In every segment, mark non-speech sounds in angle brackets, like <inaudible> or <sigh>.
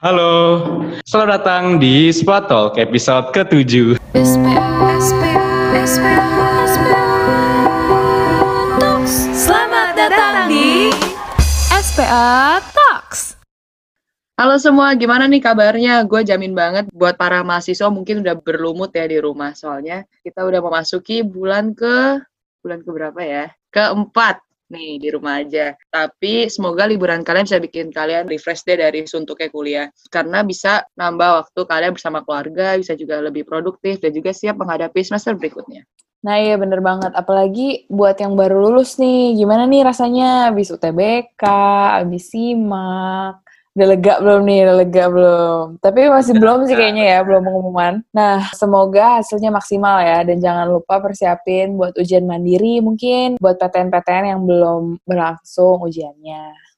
Halo, selamat datang di Spot Talk episode ke-7. Selamat datang di SPA Talks. Halo semua, gimana nih kabarnya? Gue jamin banget buat para mahasiswa mungkin udah berlumut ya di rumah. Soalnya kita udah memasuki bulan ke... Bulan ke berapa ya? Keempat nih di rumah aja. Tapi semoga liburan kalian bisa bikin kalian refresh deh dari suntuknya kuliah. Karena bisa nambah waktu kalian bersama keluarga, bisa juga lebih produktif, dan juga siap menghadapi semester berikutnya. Nah iya bener banget, apalagi buat yang baru lulus nih, gimana nih rasanya abis UTBK, abis SIMAK, udah lega belum nih, udah lega belum? Tapi masih belum sih kayaknya ya, belum pengumuman. Nah, semoga hasilnya maksimal ya, dan jangan lupa persiapin buat ujian mandiri mungkin, buat PTN-PTN yang belum berlangsung ujiannya.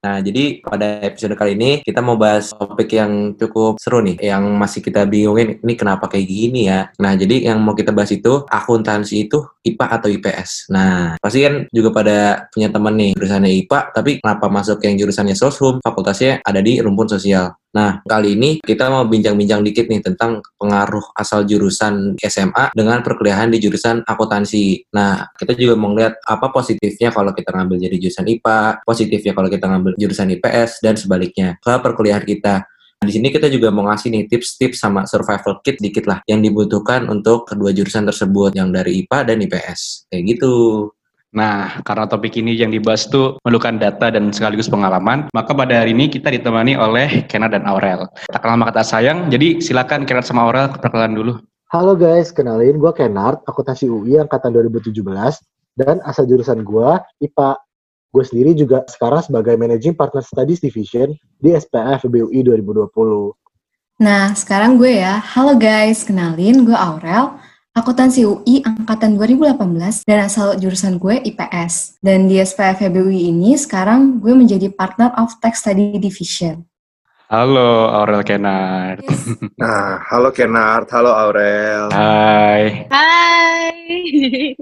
Nah, jadi pada episode kali ini kita mau bahas topik yang cukup seru nih, yang masih kita bingungin, ini kenapa kayak gini ya. Nah, jadi yang mau kita bahas itu, akuntansi itu IPA atau IPS. Nah, pasti kan juga pada punya temen nih, jurusannya IPA, tapi kenapa masuk yang jurusannya soshum, fakultasnya ada di rumpun sosial. Nah, kali ini kita mau bincang-bincang dikit nih tentang pengaruh asal jurusan SMA dengan perkuliahan di jurusan akuntansi. Nah, kita juga mau lihat apa positifnya kalau kita ngambil jadi jurusan IPA, positifnya kalau kita ngambil jurusan IPS, dan sebaliknya ke perkuliahan kita. Nah, di sini kita juga mau ngasih nih tips-tips sama survival kit dikit lah yang dibutuhkan untuk kedua jurusan tersebut yang dari IPA dan IPS. Kayak gitu. Nah, karena topik ini yang dibahas tuh memerlukan data dan sekaligus pengalaman, maka pada hari ini kita ditemani oleh Kennard dan Aurel. Tak kenal maka tak sayang, jadi silakan Kennard sama Aurel perkenalan dulu. Halo guys, kenalin gue Kennard, akuntansi UI angkatan 2017, dan asal jurusan gue IPA. Gue sendiri juga sekarang sebagai Managing Partner Studies Division di SPF FBUI 2020. Nah, sekarang gue ya. Halo guys, kenalin gue Aurel, akuntansi UI angkatan 2018 dan asal jurusan gue IPS. Dan di SPF FBUI ini sekarang gue menjadi partner of Tax Study Division. Halo Aurel Kennard. <laughs> Nah, halo Kennard, halo Aurel. Hai. Hai!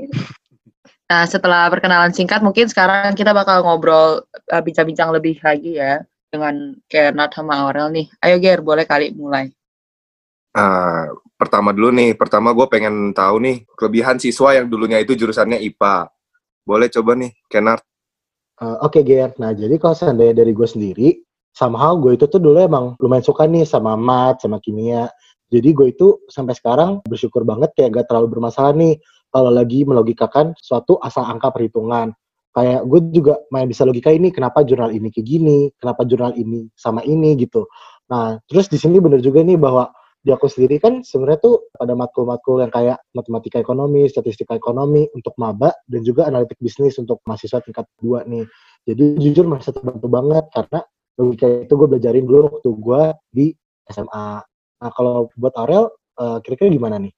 Nah, setelah perkenalan singkat, mungkin sekarang kita bakal ngobrol, uh, bincang-bincang lebih lagi ya, dengan Kennard sama Aurel nih. Ayo Ger, boleh kali mulai. Ah, pertama dulu nih, pertama gue pengen tahu nih kelebihan siswa yang dulunya itu jurusannya IPA. Boleh coba nih, Kennard. Uh, Oke Ger, nah jadi kalau seandainya dari gue sendiri, somehow gue itu tuh dulu emang lumayan suka nih sama mat, sama kimia. Jadi gue itu sampai sekarang bersyukur banget kayak gak terlalu bermasalah nih kalau lagi melogikakan suatu asal angka perhitungan. Kayak gue juga main bisa logika ini, kenapa jurnal ini kayak gini, kenapa jurnal ini sama ini gitu. Nah, terus di sini bener juga nih bahwa di aku sendiri kan sebenarnya tuh ada matkul-matkul yang kayak matematika ekonomi, statistika ekonomi untuk maba dan juga analitik bisnis untuk mahasiswa tingkat dua nih. Jadi jujur masih terbantu banget karena logika itu gue belajarin dulu waktu gue di SMA. Nah kalau buat Aurel, uh, kira-kira gimana nih?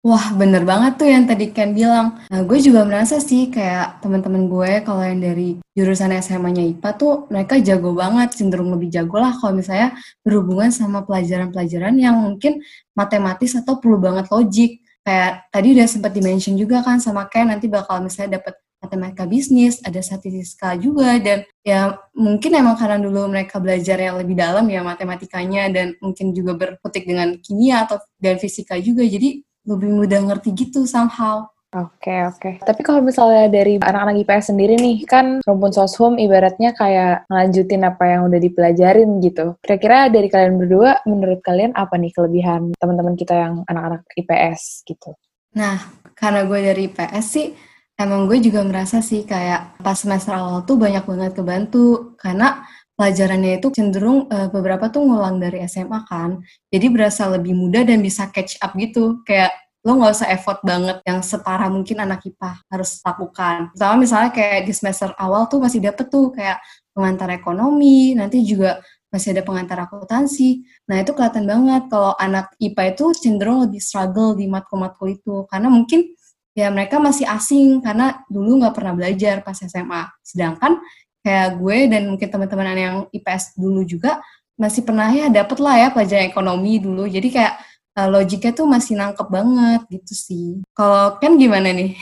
Wah, bener banget tuh yang tadi Ken bilang. Nah, gue juga merasa sih kayak teman-teman gue kalau yang dari jurusan SMA-nya IPA tuh mereka jago banget, cenderung lebih jago lah kalau misalnya berhubungan sama pelajaran-pelajaran yang mungkin matematis atau perlu banget logik. Kayak tadi udah sempat dimention juga kan sama Ken nanti bakal misalnya dapat matematika bisnis, ada statistika juga, dan ya mungkin emang karena dulu mereka belajar yang lebih dalam ya matematikanya, dan mungkin juga berkutik dengan kimia atau dan fisika juga, jadi lebih mudah ngerti gitu somehow. Oke, oke. Tapi kalau misalnya dari anak-anak IPS sendiri nih, kan rumpun soshum ibaratnya kayak ngelanjutin apa yang udah dipelajarin gitu. Kira-kira dari kalian berdua, menurut kalian apa nih kelebihan teman-teman kita yang anak-anak IPS gitu? Nah, karena gue dari IPS sih, emang gue juga merasa sih kayak pas semester awal tuh banyak banget kebantu. Karena pelajarannya itu cenderung uh, beberapa tuh ngulang dari SMA kan. Jadi berasa lebih mudah dan bisa catch up gitu. Kayak lo nggak usah effort banget yang separah mungkin anak IPA harus lakukan. Pertama misalnya kayak di semester awal tuh masih dapet tuh kayak pengantar ekonomi, nanti juga masih ada pengantar akuntansi. Nah itu kelihatan banget kalau anak IPA itu cenderung lebih struggle di matkul-matkul itu. Karena mungkin ya mereka masih asing karena dulu nggak pernah belajar pas SMA. Sedangkan kayak gue dan mungkin teman-teman yang IPS dulu juga masih pernah ya dapet lah ya pelajaran ekonomi dulu. Jadi kayak uh, logiknya tuh masih nangkep banget gitu sih. Kalau kan gimana nih?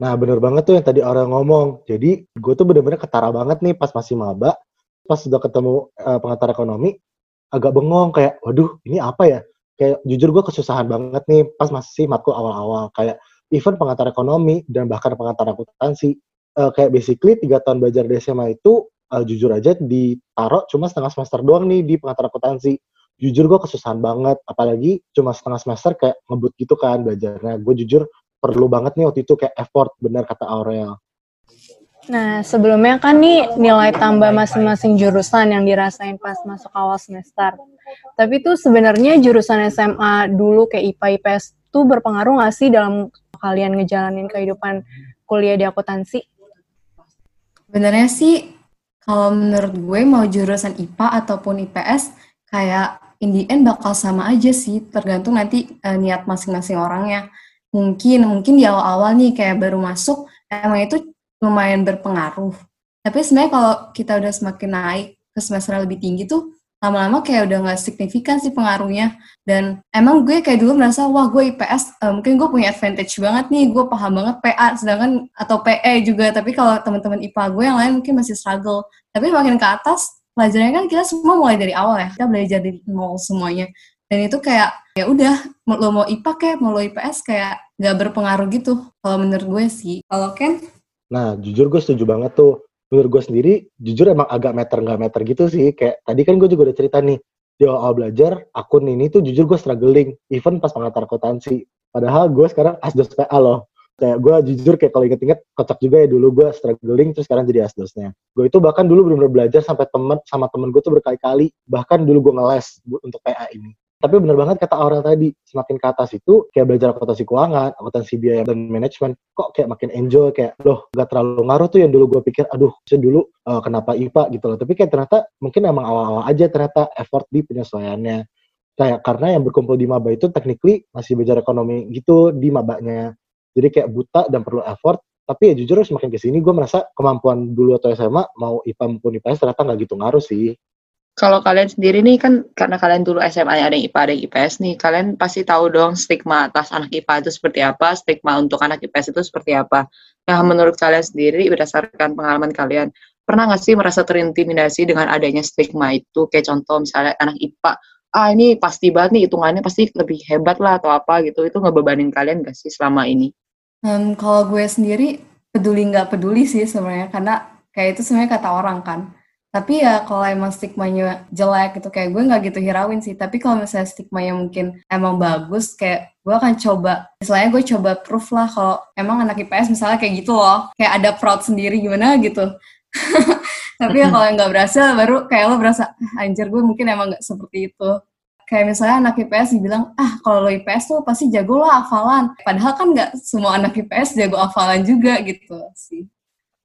Nah bener banget tuh yang tadi orang ngomong. Jadi gue tuh bener-bener ketara banget nih pas masih maba. Pas sudah ketemu uh, pengantar ekonomi, agak bengong kayak waduh ini apa ya kayak jujur gue kesusahan banget nih pas masih matkul awal-awal kayak even pengantar ekonomi dan bahkan pengantar akuntansi uh, kayak basically tiga tahun belajar di SMA itu uh, jujur aja ditaruh cuma setengah semester doang nih di pengantar akuntansi jujur gue kesusahan banget apalagi cuma setengah semester kayak ngebut gitu kan belajarnya gue jujur perlu banget nih waktu itu kayak effort benar kata Aurel Nah, sebelumnya kan nih nilai tambah masing-masing jurusan yang dirasain pas masuk awal semester. Tapi tuh sebenarnya jurusan SMA dulu kayak IPA IPS tuh berpengaruh nggak sih dalam kalian ngejalanin kehidupan kuliah di akuntansi? Sebenarnya sih kalau menurut gue mau jurusan IPA ataupun IPS kayak in the end bakal sama aja sih, tergantung nanti uh, niat masing-masing orangnya. Mungkin mungkin di awal-awal nih kayak baru masuk emang itu lumayan berpengaruh. Tapi sebenarnya kalau kita udah semakin naik ke semester lebih tinggi tuh lama-lama kayak udah nggak signifikan sih pengaruhnya. Dan emang gue kayak dulu merasa, wah gue IPS, uh, eh, mungkin gue punya advantage banget nih, gue paham banget PA, sedangkan atau PE juga. Tapi kalau teman-teman IPA gue yang lain mungkin masih struggle. Tapi makin ke atas, pelajarannya kan kita semua mulai dari awal ya, kita belajar dari nol semuanya. Dan itu kayak ya udah, lo mau IPA kayak mau lo IPS kayak nggak berpengaruh gitu. Kalau menurut gue sih. Kalau Ken? Nah, jujur gue setuju banget tuh. Menurut gue sendiri, jujur emang agak meter nggak meter gitu sih. Kayak tadi kan gue juga udah cerita nih, di awal belajar, akun ini tuh jujur gue struggling. Even pas pengantar akuntansi. Padahal gue sekarang asdos PA loh. Kayak gue jujur kayak kalau inget-inget kocak juga ya dulu gue struggling terus sekarang jadi asdosnya. Gue itu bahkan dulu benar-benar belajar sampai temen sama temen gue tuh berkali-kali. Bahkan dulu gue ngeles untuk PA ini. Tapi bener banget kata Aurel tadi, semakin ke atas itu kayak belajar akuntansi keuangan, akuntansi biaya dan manajemen, kok kayak makin enjoy, kayak loh gak terlalu ngaruh tuh yang dulu gue pikir, aduh dulu uh, kenapa IPA gitu loh. Tapi kayak ternyata mungkin emang awal-awal aja ternyata effort di penyesuaiannya. Kayak karena yang berkumpul di maba itu technically masih belajar ekonomi gitu di mabanya. Jadi kayak buta dan perlu effort, tapi ya jujur semakin ke sini gue merasa kemampuan dulu atau SMA mau IPA maupun IPS ternyata nggak gitu ngaruh sih kalau kalian sendiri nih kan karena kalian dulu SMA ada yang IPA ada yang IPS nih, kalian pasti tahu dong stigma atas anak IPA itu seperti apa, stigma untuk anak IPS itu seperti apa. Nah, menurut kalian sendiri berdasarkan pengalaman kalian, pernah nggak sih merasa terintimidasi dengan adanya stigma itu? Kayak contoh misalnya anak IPA, ah ini pasti banget nih hitungannya pasti lebih hebat lah atau apa gitu, itu ngebebanin kalian nggak sih selama ini? Um, kalau gue sendiri peduli nggak peduli sih sebenarnya, karena kayak itu sebenarnya kata orang kan tapi ya kalau emang stigmanya jelek gitu kayak gue nggak gitu hirauin sih. Tapi kalau misalnya stigmanya mungkin emang bagus kayak gue akan coba misalnya gue coba proof lah kalau emang anak IPS misalnya kayak gitu loh. Kayak ada fraud sendiri gimana gitu. <laughs> Tapi ya kalau nggak berhasil baru kayak lo berasa ah, anjir gue mungkin emang nggak seperti itu. Kayak misalnya anak IPS dibilang ah kalau lo IPS tuh pasti jago lah hafalan. Padahal kan nggak semua anak IPS jago hafalan juga gitu sih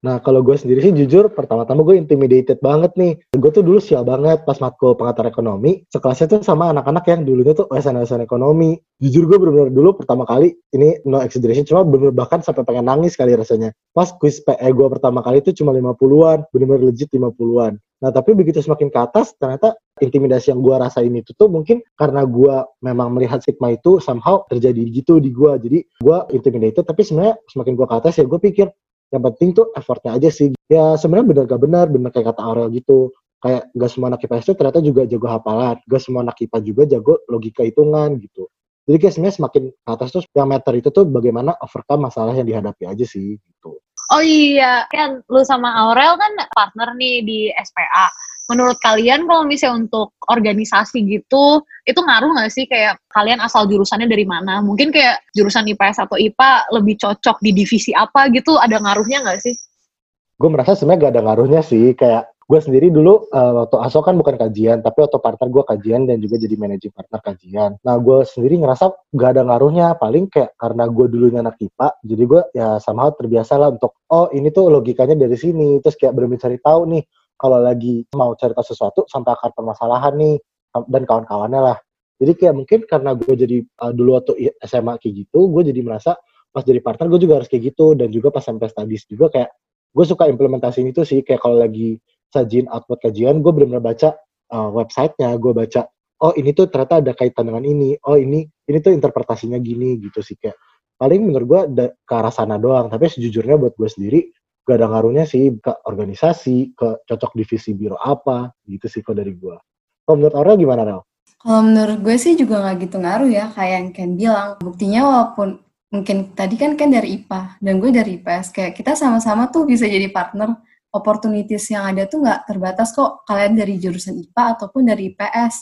Nah, kalau gue sendiri sih jujur, pertama-tama gue intimidated banget nih. Gue tuh dulu sial banget pas matkul pengantar ekonomi. Sekelasnya tuh sama anak-anak yang dulunya tuh SN-SN ekonomi. Jujur gue bener-bener dulu pertama kali, ini no exaggeration, cuma bener-bener bahkan sampai pengen nangis kali rasanya. Pas quiz PE gue pertama kali itu cuma 50-an, bener-bener legit 50-an. Nah, tapi begitu semakin ke atas, ternyata intimidasi yang gue rasain itu tuh mungkin karena gue memang melihat stigma itu somehow terjadi gitu di gue. Jadi gue intimidated, tapi sebenarnya semakin gue ke atas ya gue pikir, yang penting tuh effortnya aja sih. Ya sebenarnya bener gak benar bener kayak kata Aurel gitu. Kayak gak semua anak IPS itu ternyata juga jago hafalan. Gak semua anak IPA juga jago logika hitungan gitu. Jadi kayak sebenarnya semakin ke atas tuh yang meter itu tuh bagaimana overcome masalah yang dihadapi aja sih oh iya kan lu sama Aurel kan partner nih di SPA menurut kalian kalau misalnya untuk organisasi gitu itu ngaruh nggak sih? Kayak kalian asal jurusannya dari mana? Mungkin kayak jurusan IPS atau IPA lebih cocok di divisi apa gitu? Ada ngaruhnya nggak sih? Gue merasa sebenarnya gak ada ngaruhnya sih. Kayak gue sendiri dulu uh, waktu ASO kan bukan kajian tapi waktu partner gue kajian dan juga jadi managing partner kajian. Nah gue sendiri ngerasa gak ada ngaruhnya paling kayak karena gue dulunya anak IPA jadi gue ya sama terbiasa lah untuk oh ini tuh logikanya dari sini. Terus kayak benar cari tahu nih kalau lagi mau cerita sesuatu sampai akar permasalahan nih dan kawan-kawannya lah. Jadi kayak mungkin karena gue jadi uh, dulu waktu SMA kayak gitu, gue jadi merasa pas jadi partner gue juga harus kayak gitu. Dan juga pas sampai studies juga kayak gue suka implementasi itu sih kayak kalau lagi sajin output kajian gue benar-benar baca uh, websitenya gue baca oh ini tuh ternyata ada kaitan dengan ini oh ini ini tuh interpretasinya gini gitu sih kayak paling menurut gue ke arah sana doang tapi sejujurnya buat gue sendiri gak ada ngaruhnya sih ke organisasi, ke cocok divisi biro apa, gitu sih kok dari gue. Kalau menurut Aurel gimana, Rel? Kalau menurut gue sih juga nggak gitu ngaruh ya, kayak yang Ken bilang. Buktinya walaupun mungkin tadi kan Ken dari IPA dan gue dari IPS, kayak kita sama-sama tuh bisa jadi partner. Opportunities yang ada tuh nggak terbatas kok kalian dari jurusan IPA ataupun dari IPS.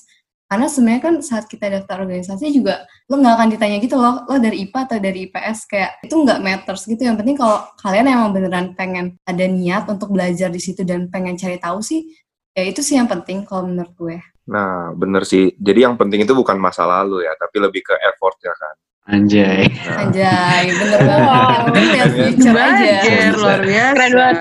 Karena sebenarnya kan saat kita daftar organisasi juga lo nggak akan ditanya gitu loh, lo dari IPA atau dari IPS kayak itu nggak matters gitu. Yang penting kalau kalian emang beneran pengen ada niat untuk belajar di situ dan pengen cari tahu sih, ya itu sih yang penting kalau menurut gue. Nah, bener sih. Jadi yang penting itu bukan masa lalu ya, tapi lebih ke effortnya kan. Anjay. Nah, Anjay, bener banget. Yang penting lihat future aja. Luar biasa. Keren banget.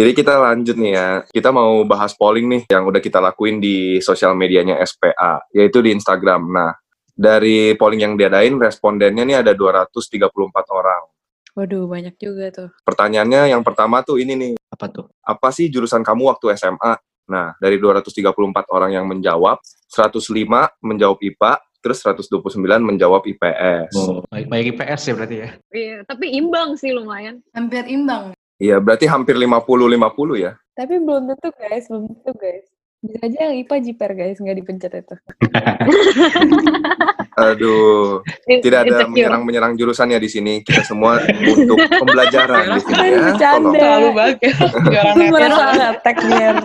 Jadi kita lanjut nih ya. Kita mau bahas polling nih yang udah kita lakuin di sosial medianya SPA, yaitu di Instagram. Nah, dari polling yang diadain, respondennya nih ada 234 orang. Waduh, banyak juga tuh. Pertanyaannya yang pertama tuh ini nih, Apa tuh? apa sih jurusan kamu waktu SMA? Nah, dari 234 orang yang menjawab, 105 menjawab IPA, terus 129 menjawab IPS. Oh, baik baik IPS ya berarti ya. Iya, tapi imbang sih lumayan. Hampir imbang. Iya, berarti hampir 50-50 ya. Tapi belum tentu guys, belum tentu guys. Bisa aja yang IPA jiper guys, nggak dipencet itu. <laughs> Aduh, tidak ada menyerang-menyerang jurusan ya di sini. Kita semua untuk <laughs> pembelajaran di sini ya. bercanda. Terlalu orang Itu merasa ngetek biar.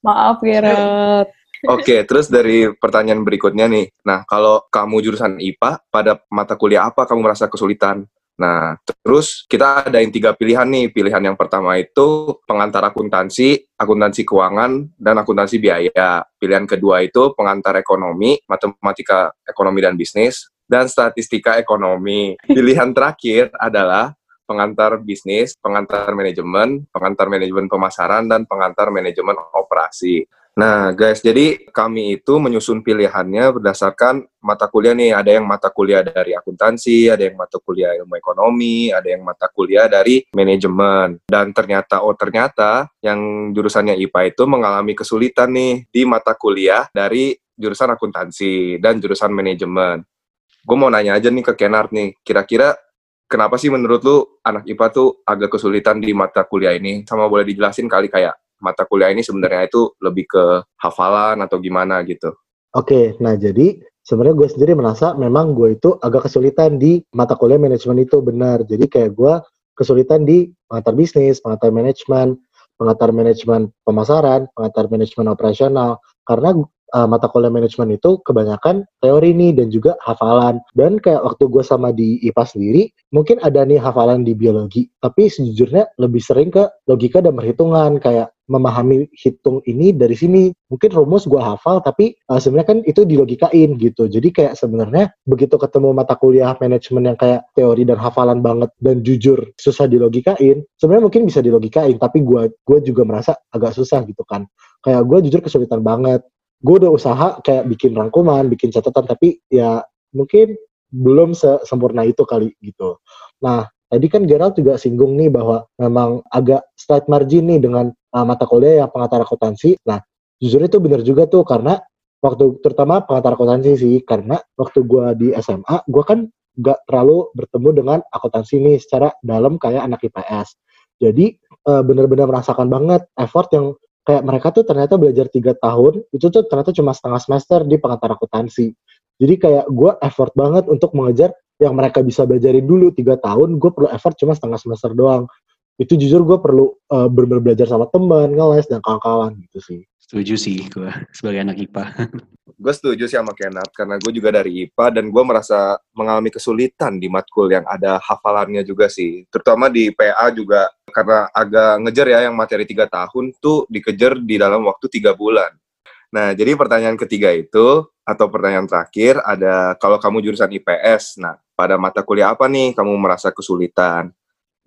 Maaf Gerard. Oke, terus dari pertanyaan berikutnya nih. Nah, kalau kamu jurusan IPA, pada mata kuliah apa kamu merasa kesulitan? Nah, terus kita ada yang tiga pilihan nih. Pilihan yang pertama itu pengantar akuntansi, akuntansi keuangan, dan akuntansi biaya. Pilihan kedua itu pengantar ekonomi, matematika ekonomi dan bisnis, dan statistika ekonomi. Pilihan terakhir adalah pengantar bisnis, pengantar manajemen, pengantar manajemen pemasaran, dan pengantar manajemen operasi. Nah, guys, jadi kami itu menyusun pilihannya berdasarkan mata kuliah nih. Ada yang mata kuliah dari akuntansi, ada yang mata kuliah ilmu ekonomi, ada yang mata kuliah dari manajemen. Dan ternyata, oh ternyata yang jurusannya IPA itu mengalami kesulitan nih di mata kuliah dari jurusan akuntansi dan jurusan manajemen. Gue mau nanya aja nih ke Kenard nih, kira-kira kenapa sih menurut lu anak IPA tuh agak kesulitan di mata kuliah ini? Sama boleh dijelasin kali kayak mata kuliah ini sebenarnya itu lebih ke hafalan atau gimana gitu. Oke, nah jadi sebenarnya gue sendiri merasa memang gue itu agak kesulitan di mata kuliah manajemen itu benar. Jadi kayak gue kesulitan di pengantar bisnis, pengantar manajemen, pengantar manajemen pemasaran, pengantar manajemen operasional. Karena uh, mata kuliah manajemen itu kebanyakan teori nih dan juga hafalan. Dan kayak waktu gue sama di IPA sendiri, mungkin ada nih hafalan di biologi. Tapi sejujurnya lebih sering ke logika dan perhitungan. Kayak memahami hitung ini dari sini. Mungkin rumus gue hafal, tapi uh, sebenarnya kan itu dilogikain gitu. Jadi kayak sebenarnya begitu ketemu mata kuliah manajemen yang kayak teori dan hafalan banget dan jujur susah dilogikain, sebenarnya mungkin bisa dilogikain, tapi gue gue juga merasa agak susah gitu kan. Kayak gue jujur kesulitan banget. Gue udah usaha kayak bikin rangkuman, bikin catatan, tapi ya mungkin belum sempurna itu kali gitu. Nah, tadi kan Gerald juga singgung nih bahwa memang agak slight margin nih dengan uh, mata kuliah yang pengantar akuntansi. Nah, jujur itu benar juga tuh karena waktu terutama pengantar akuntansi sih karena waktu gua di SMA, gua kan gak terlalu bertemu dengan akuntansi nih secara dalam kayak anak IPS. Jadi uh, benar-benar merasakan banget effort yang kayak mereka tuh ternyata belajar tiga tahun itu tuh ternyata cuma setengah semester di pengantar akuntansi. Jadi kayak gue effort banget untuk mengejar yang mereka bisa belajarin dulu tiga tahun, gue perlu effort cuma setengah semester doang. Itu jujur gue perlu uh, benar-benar belajar sama teman, ngeles dan kawan-kawan gitu sih. Setuju sih gue <laughs> sebagai anak IPA. Gue setuju sih sama Kenat, karena gue juga dari IPA dan gue merasa mengalami kesulitan di matkul yang ada hafalannya juga sih. Terutama di PA juga, karena agak ngejar ya yang materi tiga tahun tuh dikejar di dalam waktu tiga bulan. Nah, jadi pertanyaan ketiga itu, atau pertanyaan terakhir, ada kalau kamu jurusan IPS, nah, pada mata kuliah apa nih kamu merasa kesulitan?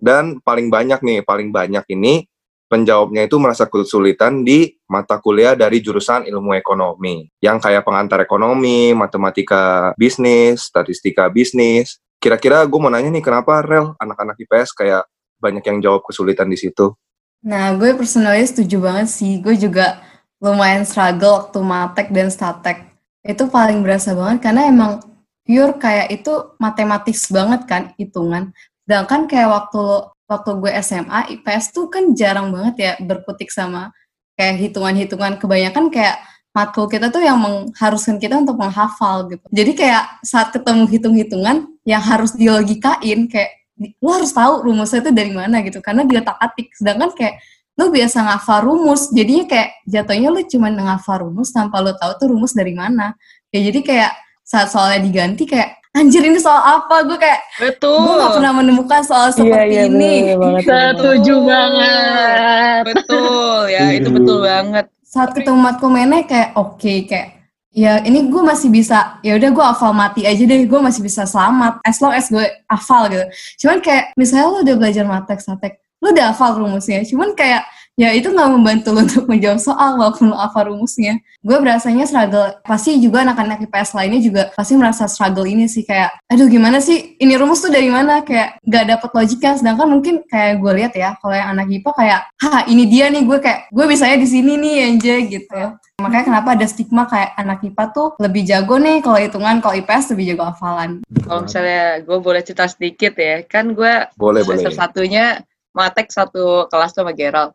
Dan paling banyak nih, paling banyak ini, penjawabnya itu merasa kesulitan di mata kuliah dari jurusan ilmu ekonomi. Yang kayak pengantar ekonomi, matematika bisnis, statistika bisnis. Kira-kira gue mau nanya nih, kenapa rel anak-anak IPS kayak banyak yang jawab kesulitan di situ? Nah, gue personally setuju banget sih. Gue juga lumayan struggle waktu matek dan statek. Itu paling berasa banget karena emang pure kayak itu matematis banget kan hitungan. Sedangkan kayak waktu waktu gue SMA IPS tuh kan jarang banget ya berkutik sama kayak hitungan-hitungan. Kebanyakan kayak matkul kita tuh yang mengharuskan kita untuk menghafal gitu. Jadi kayak saat ketemu hitung-hitungan yang harus dilogikain kayak lo harus tahu rumusnya itu dari mana gitu. Karena dia tak atik. Sedangkan kayak lo biasa ngafal rumus jadinya kayak jatuhnya lo cuma ngafal rumus tanpa lo tahu tuh rumus dari mana. Ya jadi kayak saat soalnya diganti kayak anjir ini soal apa gue kayak Betul. gue gak pernah menemukan soal Iya, seperti iya, ini bener banget. Setuju banget. Betul ya, itu betul banget. saat ketemu matkul meneh kayak oke kayak ya ini gue masih bisa ya udah gue hafal mati aja deh gue masih bisa selamat as long as gue hafal gitu cuman kayak misalnya lo udah belajar matek satek lo udah hafal rumusnya cuman kayak ya itu nggak membantu lo untuk menjawab soal walaupun lo hafal rumusnya. Gue berasanya struggle. Pasti juga anak-anak IPS lainnya juga pasti merasa struggle ini sih kayak aduh gimana sih? Ini rumus tuh dari mana? Kayak gak dapet logiknya. Sedangkan mungkin kayak gue lihat ya kalau yang anak IPA kayak ha ini dia nih. Gue kayak gue bisanya di sini nih anjay gitu. Makanya kenapa ada stigma kayak anak IPA tuh lebih jago nih kalau hitungan kalau IPS lebih jago hafalan. Kalau misalnya gue boleh cerita sedikit ya, kan gue Boleh, semester boleh. satunya matek satu kelas tuh sama Gerald.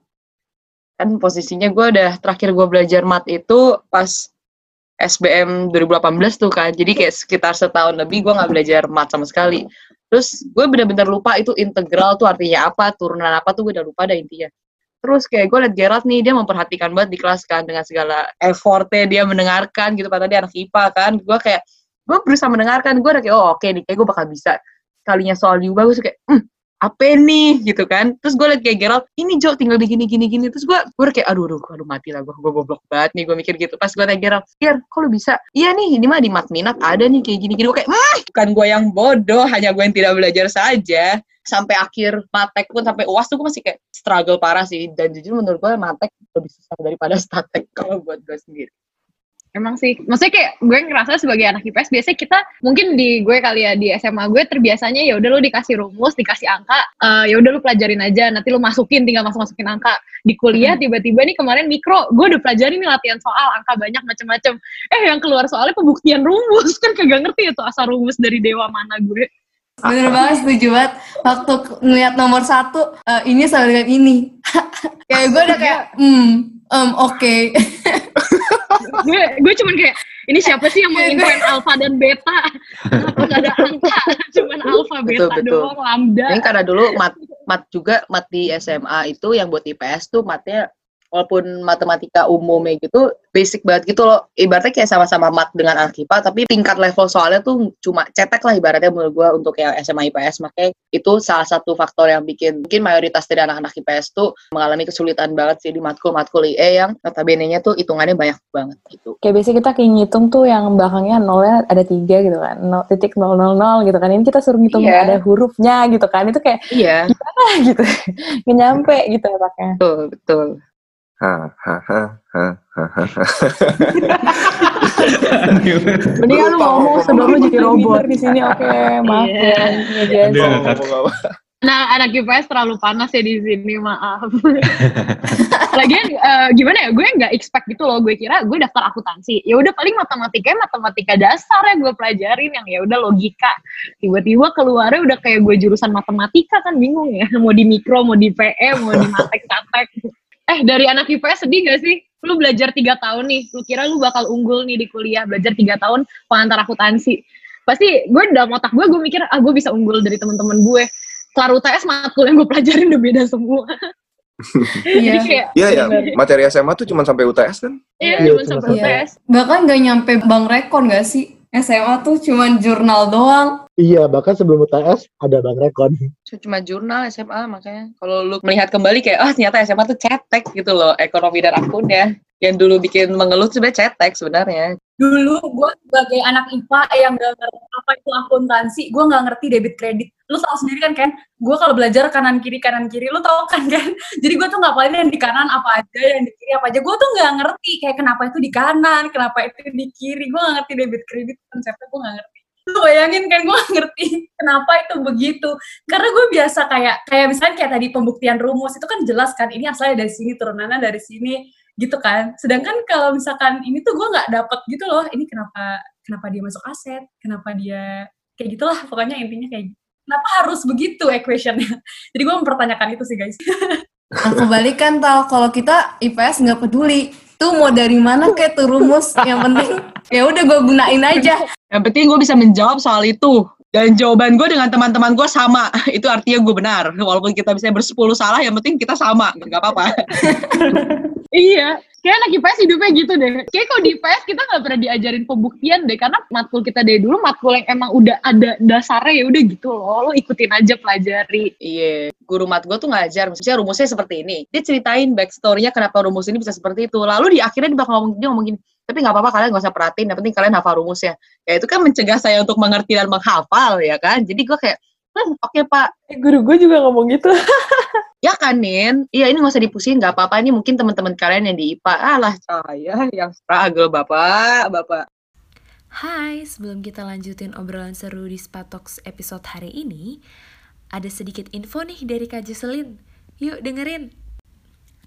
Kan posisinya gue udah terakhir gue belajar mat itu pas SBM 2018 tuh kan. Jadi kayak sekitar setahun lebih gue nggak belajar mat sama sekali. Terus gue bener-bener lupa itu integral tuh artinya apa, turunan apa tuh gue udah lupa dah intinya. Terus kayak gue liat Gerald nih, dia memperhatikan banget di kelas kan dengan segala effortnya dia mendengarkan gitu, padahal dia anak IPA kan. Gue kayak, gue berusaha mendengarkan, gue udah kayak, oh oke nih, kayak gue bakal bisa. Kalinya soal diubah, gue kayak, hmm, apa nih? Gitu kan. Terus gue liat kayak Gerald ini Jo tinggal di gini gini. Gini terus gue gue kayak aduh aduh aduh mati lah gue gue goblok banget nih. Gue mikir gitu. Pas gue tanya Gerald Ger kok lu bisa? Iya nih ini mah di mat minat ada nih kayak gini gini gue kayak ah bukan gue yang bodoh hanya gue yang tidak belajar saja. Sampai akhir matek pun sampai uas tuh gue masih kayak struggle parah sih. Dan jujur menurut gue matek lebih susah daripada <laughs> statek kalau buat gue sendiri Emang sih, maksudnya kayak gue ngerasa sebagai anak IPS biasanya kita mungkin di gue kali ya di SMA gue terbiasanya ya udah lu dikasih rumus, dikasih angka, eh, ya udah lu pelajarin aja, nanti lu masukin tinggal masuk masukin angka. Di kuliah tiba-tiba nih kemarin mikro, gue udah pelajarin nih latihan soal angka banyak macem-macem. Eh yang keluar soalnya pembuktian rumus kan kagak ngerti tuh asal rumus dari dewa mana gue. Bener banget, setuju banget. Waktu ngeliat nomor satu, eh, ini sama dengan ini. <laughs> kayak gue udah kayak, hmm, em, oke. <laughs> gue gue cuman kayak ini siapa sih yang Kayak menginfoin alfa dan beta? Kenapa nggak ada angka? Cuman alfa beta Betul, betul. doang, lambda. Ini karena dulu mat mat juga mat di SMA itu yang buat IPS tuh matnya walaupun matematika umumnya gitu basic banget gitu loh ibaratnya kayak sama-sama mat dengan anak IPA tapi tingkat level soalnya tuh cuma cetek lah ibaratnya menurut gua untuk yang SMA IPS makanya itu salah satu faktor yang bikin mungkin mayoritas dari anak-anak IPS tuh mengalami kesulitan banget sih di matkul-matkul IE yang notabene-nya tuh hitungannya banyak banget gitu Kayak biasanya kita kayak ngitung tuh yang belakangnya nolnya ada tiga gitu kan, nol titik nol nol nol gitu kan. Ini kita suruh ngitung Iya. ada hurufnya gitu kan. Itu kayak iya ah <laughs> gitu, nggak nyampe gitu otaknya. betul betul <laughs> Mendingan ngomong sebelum lu jadi robot di sini. Oke, maaf Iya. ya. Iya, ngangkat. apa? Nah, anak IPS terlalu panas ya di sini, maaf. <laughs> Lagian eh, gimana ya? Gue nggak expect gitu loh. Gue kira gue daftar akuntansi. Ya udah paling matematika matematika dasar ya gue pelajarin yang ya udah logika. Tiba-tiba keluarnya udah kayak gue jurusan matematika kan bingung ya. <laughs> Mau di mikro, mau di PE, mau di matek satek. Eh dari anak IPS sedih gak sih? Lu belajar tiga tahun nih, lu kira lu bakal unggul nih di kuliah, belajar tiga tahun pengantar akuntansi. Pasti gue dalam otak gue, gue mikir, ah gue bisa unggul dari teman-teman gue kelar UTS matkul yang gue pelajarin udah beda semua. <laughs> Iya. kayak Iya ya, materi SMA tuh cuma sampai UTS kan? iya Iya, cuma cuma sampai UTS. Bahkan gak nyampe bank rekon gak sih? SMA tuh cuman jurnal doang. Iya, bahkan sebelum UTS ada Bang Rekon. cuma jurnal SMA makanya kalau lu melihat kembali kayak ah ternyata SMA tuh cetek gitu loh ekonomi dan akunnya yang dulu bikin mengeluh sebenarnya cetek sebenarnya dulu gue sebagai anak IPA yang gak ngerti apa itu akuntansi, gue nggak ngerti debit kredit. Lu tahu sendiri kan Ken, gue kalau belajar kanan kiri kanan kiri, lu tahu kan kan. <laughs> Jadi gue tuh ngapalin yang di kanan apa aja, yang di kiri apa aja. Gue tuh nggak ngerti kayak kenapa itu di kanan, kenapa itu di kiri. Gue nggak ngerti debit kredit konsepnya gue nggak ngerti. Lu bayangin kan gue ngerti kenapa itu begitu. Karena gue biasa kayak kayak misalnya kayak tadi pembuktian rumus itu kan jelas kan ini asalnya dari sini turunannya dari sini gitu kan. Sedangkan kalau misalkan ini tuh gue nggak dapet gitu loh. Ini kenapa kenapa dia masuk aset? Kenapa dia kayak gitulah pokoknya intinya kayak. Kenapa harus begitu equationnya? <laughs> Jadi gue mempertanyakan itu sih guys. <laughs> Aku balikan tau kalau kita IPS nggak peduli Tuh mau dari mana kayak tuh rumus. Yang penting ya udah gue gunain aja. Yang penting gue bisa menjawab soal itu. Dan jawaban gue dengan teman-teman gue sama. <laughs> Itu artinya gue benar. Walaupun kita bisa bersepuluh salah, yang penting kita sama. Gak apa-apa. <laughs> Iya, kayak anak IPS hidupnya gitu deh. Kayak kalau di IPS kita nggak pernah diajarin pembuktian deh, karena matkul kita dari dulu matkul yang emang udah ada dasarnya ya udah gitu loh, lo ikutin aja pelajari. Iya, guru mat gue tuh ngajar, maksudnya rumusnya seperti ini. Dia ceritain backstory-nya kenapa rumus ini bisa seperti itu. Lalu di akhirnya dia bakal ngomong, dia ngomong gini, tapi nggak apa-apa kalian nggak usah perhatiin, yang penting kalian hafal rumusnya. Ya itu kan mencegah saya untuk mengerti dan menghafal ya kan. Jadi gue kayak, hmm, oke pak, Eh, guru gue juga ngomong gitu. <laughs> ya kan Nin? Iya ini nggak usah dipusingin, nggak apa-apa. Ini mungkin teman-teman kalian yang di IPA. Alah saya yang struggle bapak, bapak. Hai, sebelum kita lanjutin obrolan seru di Spatox episode hari ini, ada sedikit info nih dari Kak Jocelyn. Yuk dengerin.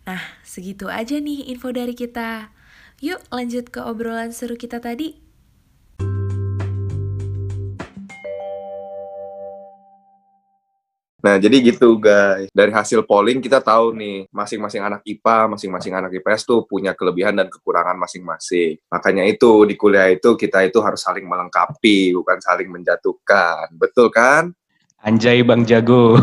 Nah, segitu aja nih info dari kita. Yuk lanjut ke obrolan seru kita tadi. Nah, jadi gitu guys. Dari hasil polling kita tahu nih, masing-masing anak IPA, masing-masing anak IPS tuh punya kelebihan dan kekurangan masing-masing. Makanya itu di kuliah itu kita itu harus saling melengkapi, bukan saling menjatuhkan. Betul kan? Anjay Bang Jago.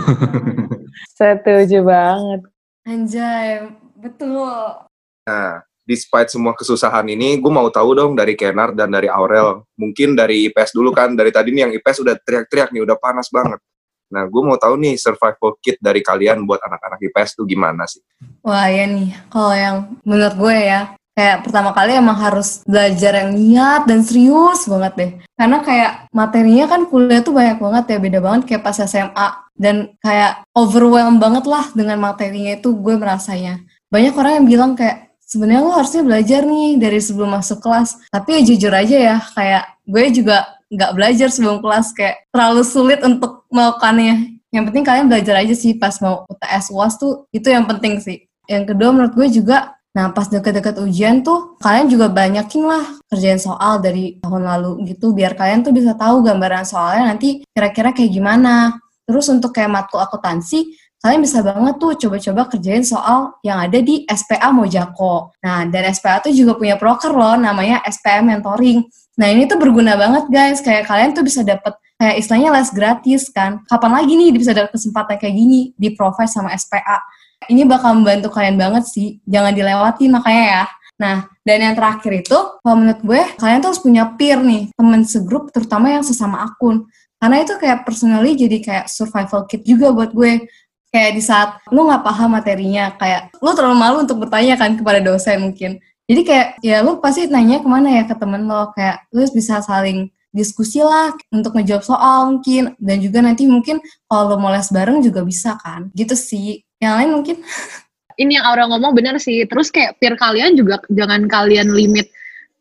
<laughs> Setuju banget. Anjay, betul. Nah, despite semua kesusahan ini, gue mau tahu dong dari Kenar dan dari Aurel. Mungkin dari IPS dulu kan, dari tadi nih yang IPS udah teriak-teriak nih, udah panas banget. Nah, gue mau tahu nih survival kit dari kalian buat anak-anak IPS tuh gimana sih? Wah ya nih, kalau yang menurut gue ya, kayak pertama kali emang harus belajar yang niat dan serius banget deh. Karena kayak materinya kan kuliah tuh banyak banget ya, beda banget kayak pas SMA. Dan kayak overwhelmed banget lah dengan materinya itu gue merasanya. Banyak orang yang bilang kayak, sebenarnya lo harusnya belajar nih dari sebelum masuk kelas. Tapi ya jujur aja ya, kayak gue juga nggak belajar sebelum kelas kayak terlalu sulit untuk melakukannya. Yang penting kalian belajar aja sih pas mau UTS UAS tuh itu yang penting sih. Yang kedua menurut gue juga Nah, pas deket-deket ujian tuh, kalian juga banyakin lah kerjain soal dari tahun lalu gitu, biar kalian tuh bisa tahu gambaran soalnya nanti kira-kira kayak gimana. Terus untuk kayak matkul akuntansi, kalian bisa banget tuh coba-coba kerjain soal yang ada di SPA Mojako. Nah, dan SPA tuh juga punya proker loh, namanya SPM Mentoring. Nah, ini tuh berguna banget guys, kayak kalian tuh bisa dapet kayak istilahnya les gratis kan. Kapan lagi nih bisa dapet kesempatan kayak gini di Profes sama SPA. Ini bakal membantu kalian banget sih, jangan dilewati makanya ya. Nah, dan yang terakhir itu, kalau menurut gue, kalian tuh harus punya peer nih, temen segrup, terutama yang sesama akun. Karena itu kayak personally jadi kayak survival kit juga buat gue. Kayak di saat lu nggak paham materinya, kayak lu terlalu malu untuk bertanya kan kepada dosen mungkin. Jadi kayak, ya lu pasti nanya ke mana ya ke temen lo, kayak lu bisa saling diskusi lah untuk ngejawab soal mungkin. Dan juga nanti mungkin kalau lo mau les bareng juga bisa kan. Gitu sih. Yang lain mungkin <laughs> Ini yang Aura ngomong bener sih. Terus kayak peer kalian juga jangan kalian limit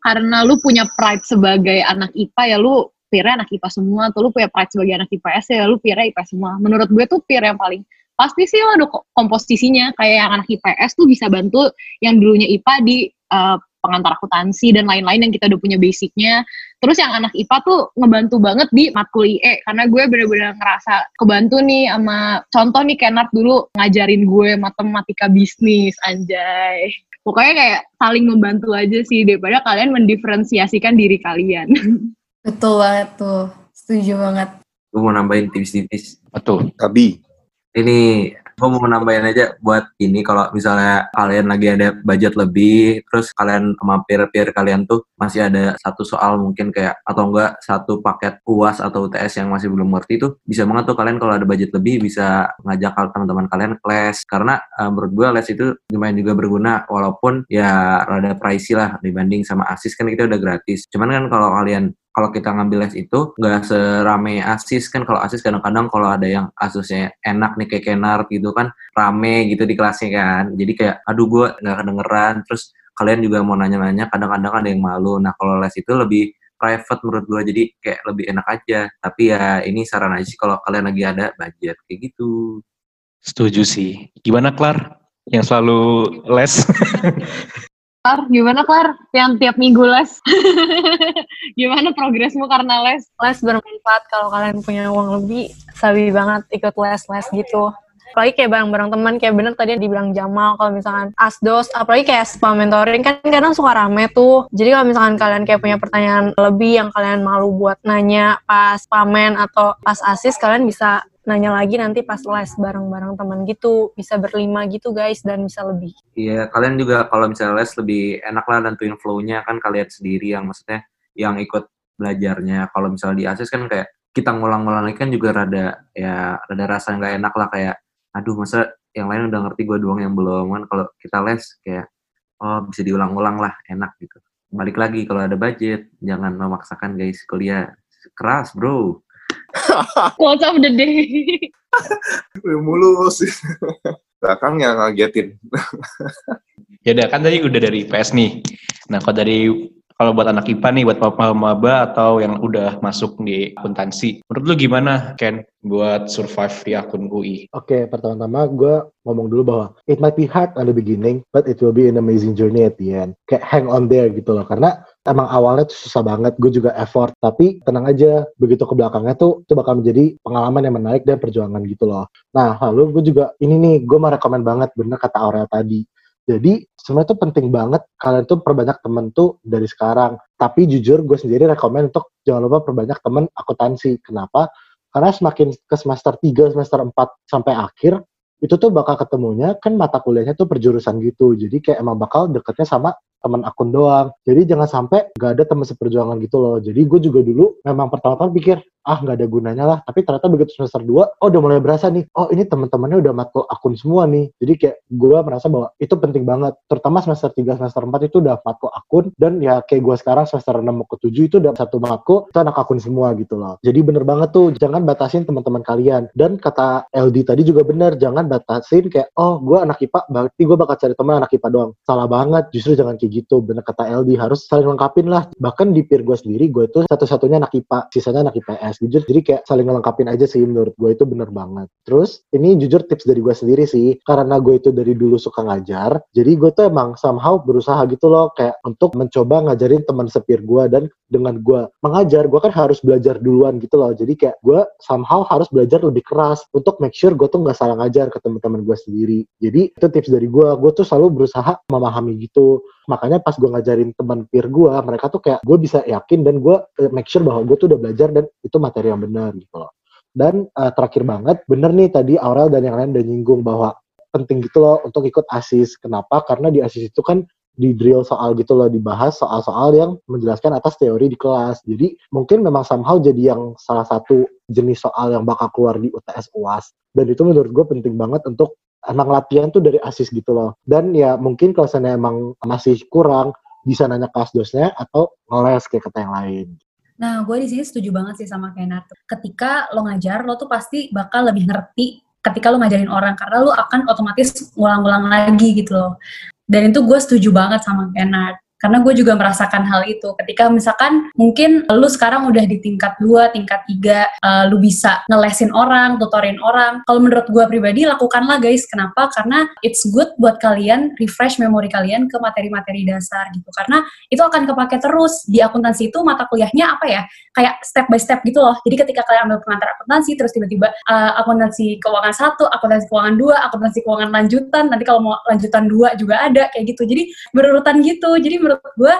karena lu punya pride sebagai anak IPA ya lu peernya anak IPA semua atau lu punya pride sebagai anak IPS ya lu peernya IPS semua. Menurut gue tuh peer yang paling pasti sih lo ada ko- komposisinya kayak yang anak IPS tuh bisa bantu yang dulunya IPA di uh, pengantar akuntansi dan lain-lain yang kita udah punya basicnya. Terus yang anak IPA tuh ngebantu banget di matkul IE karena gue bener-bener ngerasa kebantu nih sama contoh nih Kenard dulu ngajarin gue matematika bisnis anjay. Pokoknya kayak saling membantu aja sih daripada kalian mendiferensiasikan diri kalian. <laughs> betul banget tuh. Setuju banget. Gue mau nambahin tipis-tipis. Betul. Abi, Ini gue mau nambahin aja buat ini kalau misalnya kalian lagi ada budget lebih, terus kalian sama peer-peer kalian tuh masih ada satu soal mungkin kayak atau enggak satu paket UAS atau UTS yang masih belum ngerti tuh bisa banget tuh kalian kalau ada budget lebih bisa ngajak teman-teman kalian les karena eh, menurut gue les itu lumayan juga berguna walaupun ya rada pricey lah dibanding sama ASIS kan kita udah gratis. Cuman kan kalau kalian kalau kita ngambil les itu nggak serame asis kan. Kalau asis kadang-kadang kalau ada yang asusnya enak nih kayak kenar gitu kan rame gitu di kelasnya kan. Jadi kayak aduh gue nggak kedengeran. Terus kalian juga mau nanya-nanya kadang-kadang ada yang malu. Nah kalau les itu lebih private menurut gue jadi kayak lebih enak aja. Tapi ya ini saran aja sih kalau kalian lagi ada budget kayak gitu. Setuju sih. Gimana Klar? Yang selalu les? <laughs> Klar, gimana Klar? Yang tiap minggu les? <laughs> gimana progresmu karena les? Les bermanfaat kalau kalian punya uang lebih, sabi banget ikut les-les gitu. apalagi kayak bareng-bareng teman kayak bener tadi dibilang Jamal kalau misalkan asdos apalagi kayak spam mentoring kan kadang suka rame tuh jadi kalau misalkan kalian kayak punya pertanyaan lebih yang kalian malu buat nanya pas pamen atau pas asis kalian bisa nanya lagi nanti pas les bareng-bareng teman gitu bisa berlima gitu guys dan bisa lebih Iya, kalian juga kalau misalnya les lebih enak lah nentuin flow-nya kan kalian sendiri yang maksudnya yang ikut belajarnya. Kalau misalnya di ASIS kan kayak kita ngulang-ngulang lagi kan juga rada ya rada rasa nggak enak lah kayak aduh masa yang lain udah ngerti gue doang yang belum kan kalau kita les kayak oh bisa diulang-ulang lah enak gitu. Balik lagi kalau ada budget jangan memaksakan guys kuliah keras bro. Quotes of the day. mulus belakangnya ngagetin Ya udah kan tadi udah dari IPS nih. Nah kalau dari kalau buat anak IPA nih, buat maba atau yang udah masuk di akuntansi, menurut lu gimana, Ken, buat survive di akun UI? Oke, pertama-tama gue ngomong dulu bahwa it might be hard at the beginning, but it will be an amazing journey at the end. Kayak hang on there gitu loh, karena emang awalnya tuh susah banget, gue juga effort, tapi tenang aja, begitu ke belakangnya tuh itu bakal menjadi pengalaman yang menarik dan perjuangan gitu loh. Nah, lalu gue juga, ini nih, gue mau rekomen banget, bener kata Aurel tadi. Jadi sebenarnya tuh penting banget kalian tuh perbanyak temen tuh dari sekarang. Tapi jujur gue sendiri rekomen untuk jangan lupa perbanyak temen akuntansi. Kenapa? Karena semakin ke semester 3, semester 4 sampai akhir, itu tuh bakal ketemunya kan mata kuliahnya tuh perjurusan gitu. Jadi kayak emang bakal deketnya sama teman akun doang. Jadi jangan sampai gak ada teman seperjuangan gitu loh. Jadi gue juga dulu memang pertama-tama pikir, ah nggak ada gunanya lah. Tapi ternyata begitu semester 2, oh udah mulai berasa nih, oh ini teman-temannya udah matkul akun semua nih. Jadi kayak gue merasa bahwa itu penting banget. Terutama semester 3, semester 4 itu udah matkul akun. Dan ya kayak gue sekarang semester 6 mau ke 7 itu udah satu matkul, itu anak akun semua gitu loh. Jadi bener banget tuh, jangan batasin teman-teman kalian. Dan kata LD tadi juga bener, jangan batasin kayak, oh gue anak IPA, berarti gue bakal cari teman anak IPA doang. Salah banget, justru jangan kayak gitu. Bener kata LD, harus saling lengkapin lah. Bahkan di peer gue sendiri, gue itu satu-satunya anak IPA, sisanya anak IPS. Jujur, jadi kayak saling ngelengkapin aja sih menurut gue itu bener banget. Terus, ini jujur tips dari gue sendiri sih, karena gue itu dari dulu suka ngajar, jadi gue tuh emang somehow berusaha gitu loh, kayak untuk mencoba ngajarin teman sepir gue, dan dengan gue mengajar, gue kan harus belajar duluan gitu loh. Jadi kayak gue somehow harus belajar lebih keras untuk make sure gue tuh nggak salah ngajar ke teman-teman gue sendiri. Jadi itu tips dari gue, gue tuh selalu berusaha memahami gitu. Makanya pas gue ngajarin teman peer gue, mereka tuh kayak gue bisa yakin dan gue eh, make sure bahwa gue tuh udah belajar dan itu materi yang benar gitu loh. Dan uh, terakhir banget, bener nih tadi Aurel dan yang lain udah nyinggung bahwa penting gitu loh untuk ikut ASIS. Kenapa? Karena di ASIS itu kan di drill soal gitu loh, dibahas soal-soal yang menjelaskan atas teori di kelas. Jadi mungkin memang somehow jadi yang salah satu jenis soal yang bakal keluar di UTS UAS. Dan itu menurut gue penting banget untuk emang latihan tuh dari ASIS gitu loh. Dan ya mungkin kalau sana emang masih kurang, bisa nanya ke asdosnya atau ngeles kayak kata yang lain. Nah, gue di sini setuju banget sih sama Kenneth. Ketika lo ngajar, lo tuh pasti bakal lebih ngerti ketika lo ngajarin orang karena lo akan otomatis ngulang-ngulang lagi gitu loh. Dan itu gue setuju banget sama Kenneth. Karena gue juga merasakan hal itu. Ketika misalkan mungkin lu sekarang udah di tingkat 2, tingkat 3, uh, lu bisa ngelesin orang, tutorin orang. Kalau menurut gue pribadi, lakukanlah guys. Kenapa? Karena it's good buat kalian refresh memori kalian ke materi-materi dasar gitu. Karena itu akan kepake terus. Di akuntansi itu mata kuliahnya apa ya? Kayak step by step gitu loh. Jadi ketika kalian ambil pengantar akuntansi, terus tiba-tiba uh, akuntansi keuangan satu, akuntansi keuangan dua, akuntansi keuangan lanjutan, nanti kalau mau lanjutan dua juga ada kayak gitu. Jadi berurutan gitu. Jadi menurut gue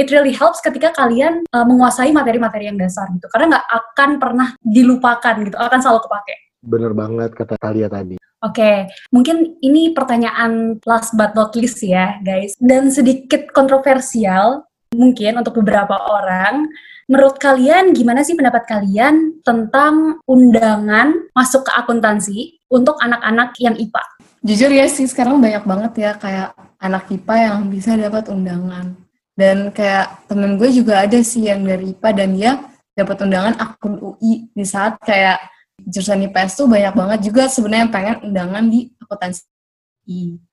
it really helps ketika kalian uh, menguasai materi-materi yang dasar gitu karena nggak akan pernah dilupakan gitu akan selalu kepake Bener banget kata Talia tadi. Oke, okay. mungkin ini pertanyaan last but not least ya, guys. Dan sedikit kontroversial mungkin untuk beberapa orang. Menurut kalian, gimana sih pendapat kalian tentang undangan masuk ke akuntansi untuk anak-anak yang IPA? Jujur ya sih, sekarang banyak banget ya kayak anak IPA yang bisa dapat undangan. Dan kayak temen gue juga ada sih yang dari IPA dan dia dapat undangan akun UI di saat kayak jurusan IPS tuh banyak banget juga sebenarnya pengen undangan di akuntansi.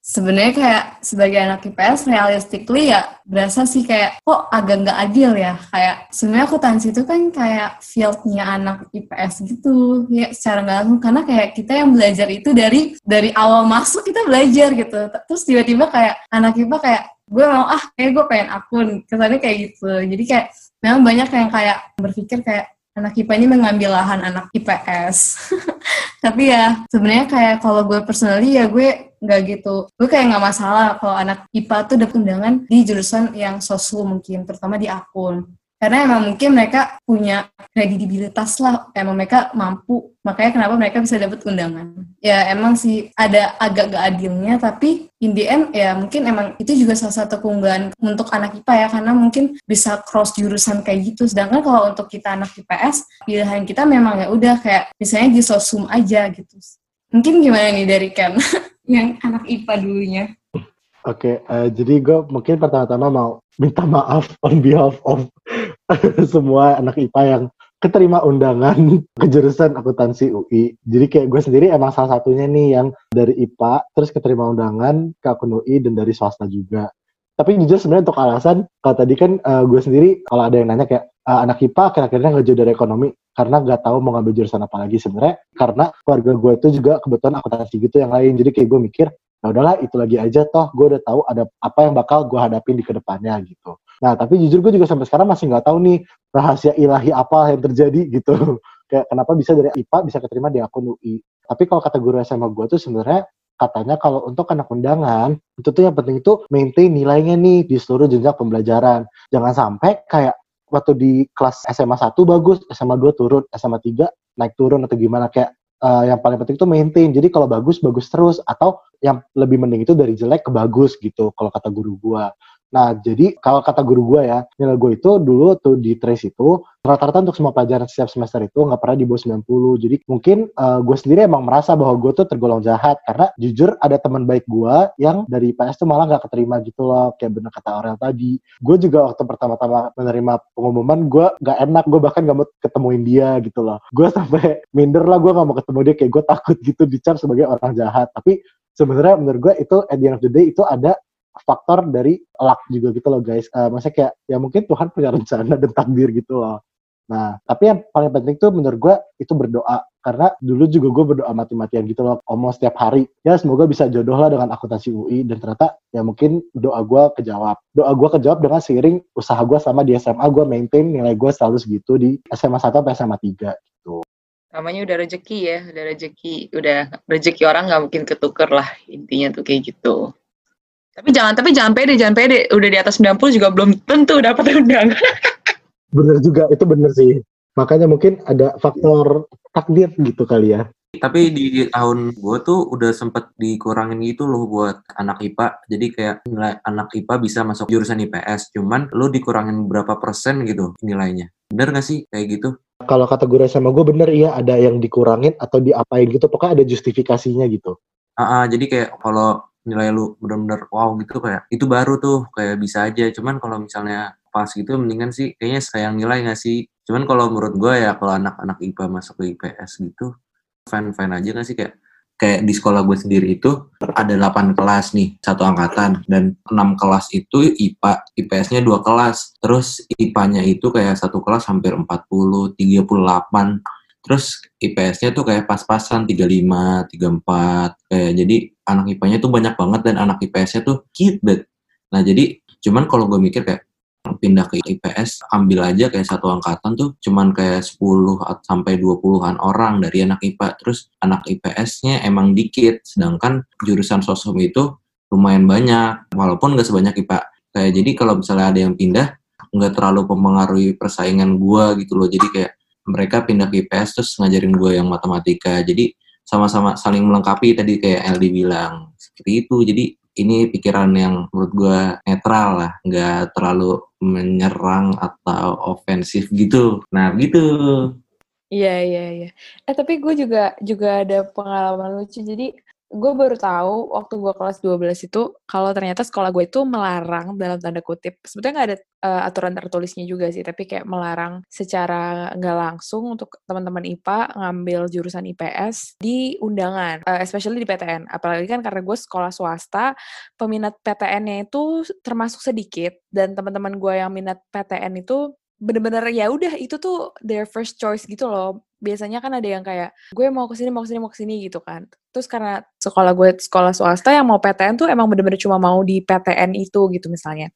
Sebenarnya kayak sebagai anak IPS realistically ya berasa sih kayak kok agak nggak adil ya? Kayak sebenarnya akuntansi itu kan kayak fieldnya anak IPS gitu ya secara nggak langsung. Karena kayak kita yang belajar itu dari dari awal masuk kita belajar gitu. Terus tiba-tiba kayak anak IPA kayak gue mau ah kayak gue pengen akun. Kesannya kayak gitu. Jadi kayak memang banyak yang kayak berpikir kayak anak IPA ini mengambil lahan anak IPS. <laughs> Tapi ya sebenarnya kayak kalau gue personally ya gue nggak gitu. Gue kayak nggak masalah kalau anak IPA tuh dapat undangan di jurusan yang sosum mungkin, terutama di akun. Karena emang mungkin mereka punya kredibilitas lah, emang mereka mampu, makanya kenapa mereka bisa dapat undangan. Ya emang sih ada agak gak adilnya, tapi in the end ya mungkin emang itu juga salah satu keunggulan untuk anak IPA ya, karena mungkin bisa cross jurusan kayak gitu. Sedangkan kalau untuk kita anak IPS, pilihan kita memang ya udah kayak misalnya di sosum aja gitu. Mungkin gimana nih dari Ken, <laughs> yang anak IPA dulunya? Oke, uh, jadi gue mungkin pertama-tama mau minta maaf on behalf of <laughs> semua anak IPA yang keterima undangan <laughs> ke jurusan akuntansi UI. Jadi kayak gue sendiri emang salah satunya nih yang dari IPA terus keterima undangan ke akun UI dan dari swasta juga. Tapi jujur sebenarnya untuk alasan kalau tadi kan uh, gue sendiri kalau ada yang nanya kayak uh, anak IPA akhir-akhirnya nggak jauh dari ekonomi karena nggak tahu mau ngambil jurusan apa lagi sebenarnya karena keluarga gue itu juga kebetulan akuntansi gitu yang lain jadi kayak gue mikir ya udahlah itu lagi aja toh gue udah tahu ada apa yang bakal gue hadapin di ke depannya gitu Nah, tapi jujur gue juga sampai sekarang masih nggak tahu nih rahasia ilahi apa yang terjadi <laughs> gitu. Kayak kenapa bisa dari IPA bisa keterima di akun UI. Tapi kalau kata guru SMA gue tuh sebenarnya katanya kalau untuk anak undangan itu tuh yang penting itu maintain nilainya nih di seluruh jenjang pembelajaran. Jangan sampai kayak waktu di kelas SMA 1 bagus, SMA 2 turun, SMA 3 naik turun atau gimana kayak uh, yang paling penting itu maintain. Jadi kalau bagus bagus terus atau yang lebih mending itu dari jelek ke bagus gitu kalau kata guru gua. Nah, jadi kalau kata guru gue ya, nilai gue itu dulu tuh di trace itu rata-rata untuk semua pelajaran setiap semester itu nggak pernah di bawah 90. Jadi mungkin uh, gue sendiri emang merasa bahwa gue tuh tergolong jahat karena jujur ada teman baik gue yang dari IPS tuh malah nggak keterima gitu loh, kayak bener kata Aurel tadi. Gue juga waktu pertama-tama menerima pengumuman, gue nggak enak, gue bahkan nggak mau ketemuin dia gitu loh. Gue sampai minder lah, gue nggak mau ketemu dia, kayak gue takut gitu dicap sebagai orang jahat. Tapi sebenarnya menurut gue itu at the end of the day itu ada faktor dari luck juga gitu loh guys. Uh, maksudnya kayak ya mungkin Tuhan punya rencana dan takdir gitu loh. Nah, tapi yang paling penting tuh menurut gue itu berdoa. Karena dulu juga gue berdoa mati-matian gitu loh, omong setiap hari. Ya semoga bisa jodoh lah dengan akuntansi UI. Dan ternyata ya mungkin doa gue kejawab. Doa gue kejawab dengan seiring usaha gue sama di SMA gue maintain nilai gue selalu segitu di SMA 1 sampai SMA 3 gitu. Namanya udah rezeki ya, udah rezeki. Udah rezeki orang nggak mungkin ketuker lah intinya tuh kayak gitu. Tapi jangan tapi jangan pede, jangan pede. Udah di atas 90 juga belum tentu dapat undangan. <laughs> bener juga, itu bener sih. Makanya mungkin ada faktor takdir gitu kali ya. Tapi di tahun gue tuh udah sempet dikurangin gitu loh buat anak IPA. Jadi kayak nilai anak IPA bisa masuk jurusan IPS. Cuman lu dikurangin berapa persen gitu nilainya. Bener gak sih kayak gitu? Kalau kata guru sama gue bener iya ada yang dikurangin atau diapain gitu. Pokoknya ada justifikasinya gitu. Uh, uh, jadi kayak kalau nilai lu bener-bener wow gitu kayak itu baru tuh kayak bisa aja. Cuman kalau misalnya pas gitu mendingan sih kayaknya sayang nilai gak sih? Cuman kalau menurut gue ya kalau anak-anak IPA masuk ke IPS gitu fine-fine aja gak sih? Kayak kayak di sekolah gue sendiri itu ada 8 kelas nih satu angkatan. Dan 6 kelas itu IPA IPS-nya dua kelas. Terus IPA-nya itu kayak satu kelas hampir 40 38 terus IPS-nya tuh kayak pas-pasan 35, 34 kayak jadi anak IPA-nya tuh banyak banget dan anak IPS-nya tuh banget. Nah, jadi cuman kalau gue mikir kayak pindah ke IPS ambil aja kayak satu angkatan tuh cuman kayak 10 sampai 20-an orang dari anak IPA terus anak IPS-nya emang dikit sedangkan jurusan sosum itu lumayan banyak walaupun gak sebanyak IPA kayak jadi kalau misalnya ada yang pindah nggak terlalu mempengaruhi persaingan gue gitu loh. Jadi kayak mereka pindah ke IPS terus ngajarin gue yang matematika. Jadi sama-sama saling melengkapi tadi kayak LD bilang. Seperti itu. Jadi ini pikiran yang menurut gue netral lah. Nggak terlalu menyerang atau ofensif gitu. Nah gitu. Iya iya iya. Eh tapi gue juga juga ada pengalaman lucu. Jadi gue baru tahu waktu gue kelas 12 itu kalau ternyata sekolah gue itu melarang dalam tanda kutip sebetulnya nggak ada uh, aturan tertulisnya juga sih tapi kayak melarang secara nggak langsung untuk teman-teman IPA ngambil jurusan IPS di undangan uh, especially di PTN apalagi kan karena gue sekolah swasta peminat PTN-nya itu termasuk sedikit dan teman-teman gue yang minat PTN itu bener-bener ya udah itu tuh their first choice gitu loh. Biasanya kan ada yang kayak gue mau ke sini mau ke sini mau ke sini gitu kan. Terus karena sekolah gue sekolah swasta yang mau PTN tuh emang bener-bener cuma mau di PTN itu gitu misalnya.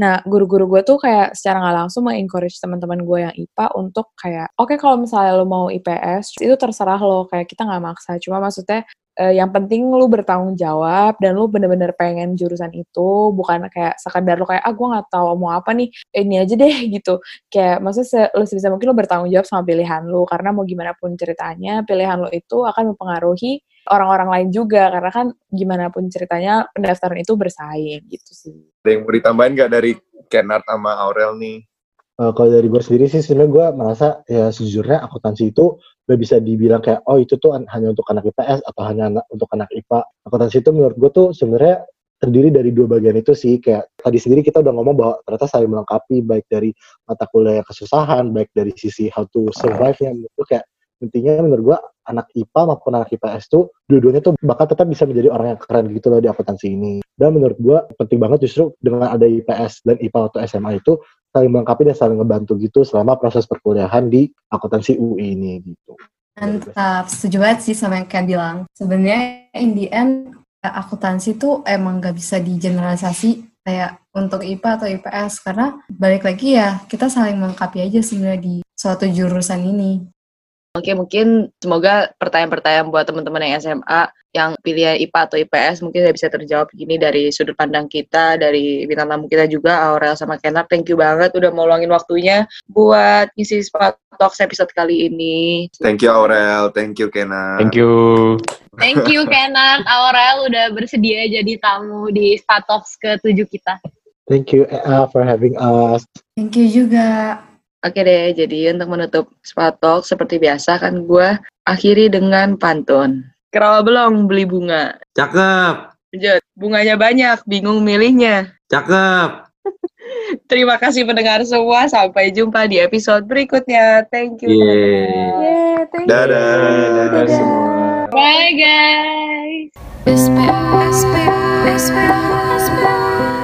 Nah guru-guru gue tuh kayak secara nggak langsung mengencourage teman-teman gue yang IPA untuk kayak oke kalau misalnya lo mau IPS itu terserah lo kayak kita nggak maksa. Cuma maksudnya eh, yang penting lu bertanggung jawab dan lu bener-bener pengen jurusan itu bukan kayak sekadar lu kayak ah gue nggak tahu mau apa nih ini aja deh <laughs> gitu kayak maksudnya lu sebisa mungkin lu bertanggung jawab sama pilihan lu karena mau gimana pun ceritanya pilihan lu itu akan mempengaruhi orang-orang lain juga karena kan gimana pun ceritanya pendaftaran itu bersaing gitu sih Ada yang mau ditambahin nggak dari Kennard sama Aurel nih? Eh, kalau dari gue sendiri sih sebenarnya gue merasa ya sejujurnya akuntansi itu gak bisa dibilang kayak oh itu tuh an- hanya untuk anak IPS atau hanya anak- untuk anak IPA. Akuntansi itu menurut gue tuh sebenarnya terdiri dari dua bagian itu sih kayak tadi sendiri kita udah ngomong bahwa ternyata saling melengkapi baik dari mata kuliah yang kesusahan baik dari sisi how to survive-nya menurut gue kayak intinya menurut gue anak IPA maupun anak IPS tuh dua-duanya tuh bakal tetap bisa menjadi orang yang keren gitu loh di akuntansi ini dan menurut gue penting banget justru dengan ada IPS dan IPA atau SMA itu saling melengkapi dan saling ngebantu gitu selama proses perkuliahan di akuntansi UI ini gitu. Mantap, setuju banget sih sama yang Ken bilang. Sebenarnya in the end, akuntansi tuh emang gak bisa digeneralisasi kayak untuk IPA atau IPS karena balik lagi ya kita saling melengkapi aja sebenarnya di suatu jurusan ini. Oke, mungkin semoga pertanyaan-pertanyaan buat teman-teman yang SMA yang pilihan IPA atau IPS mungkin udah bisa terjawab gini dari sudut pandang kita, dari bintang tamu kita juga, Aurel sama Kenar. Thank you banget udah mau luangin waktunya buat ngisi Spa Talks episode kali ini. Thank you Aurel, thank you Kennard. Thank you. Thank you Kennard, Aurel udah bersedia jadi tamu di Statox ke-7 kita. Thank you EA for having us. Thank you juga. Oke deh, jadi untuk menutup Spa Talk seperti biasa kan gue akhiri dengan pantun. Kerawa belum beli bunga? Cakep, Lanjut, bunganya banyak, bingung milihnya. cakep. <laughs> Terima kasih pendengar semua, sampai jumpa di episode berikutnya. Thank you. Yeay. yeah thank you Dadah. Dadah semua. Bye guys! SPA, SPA, SPA, SPA.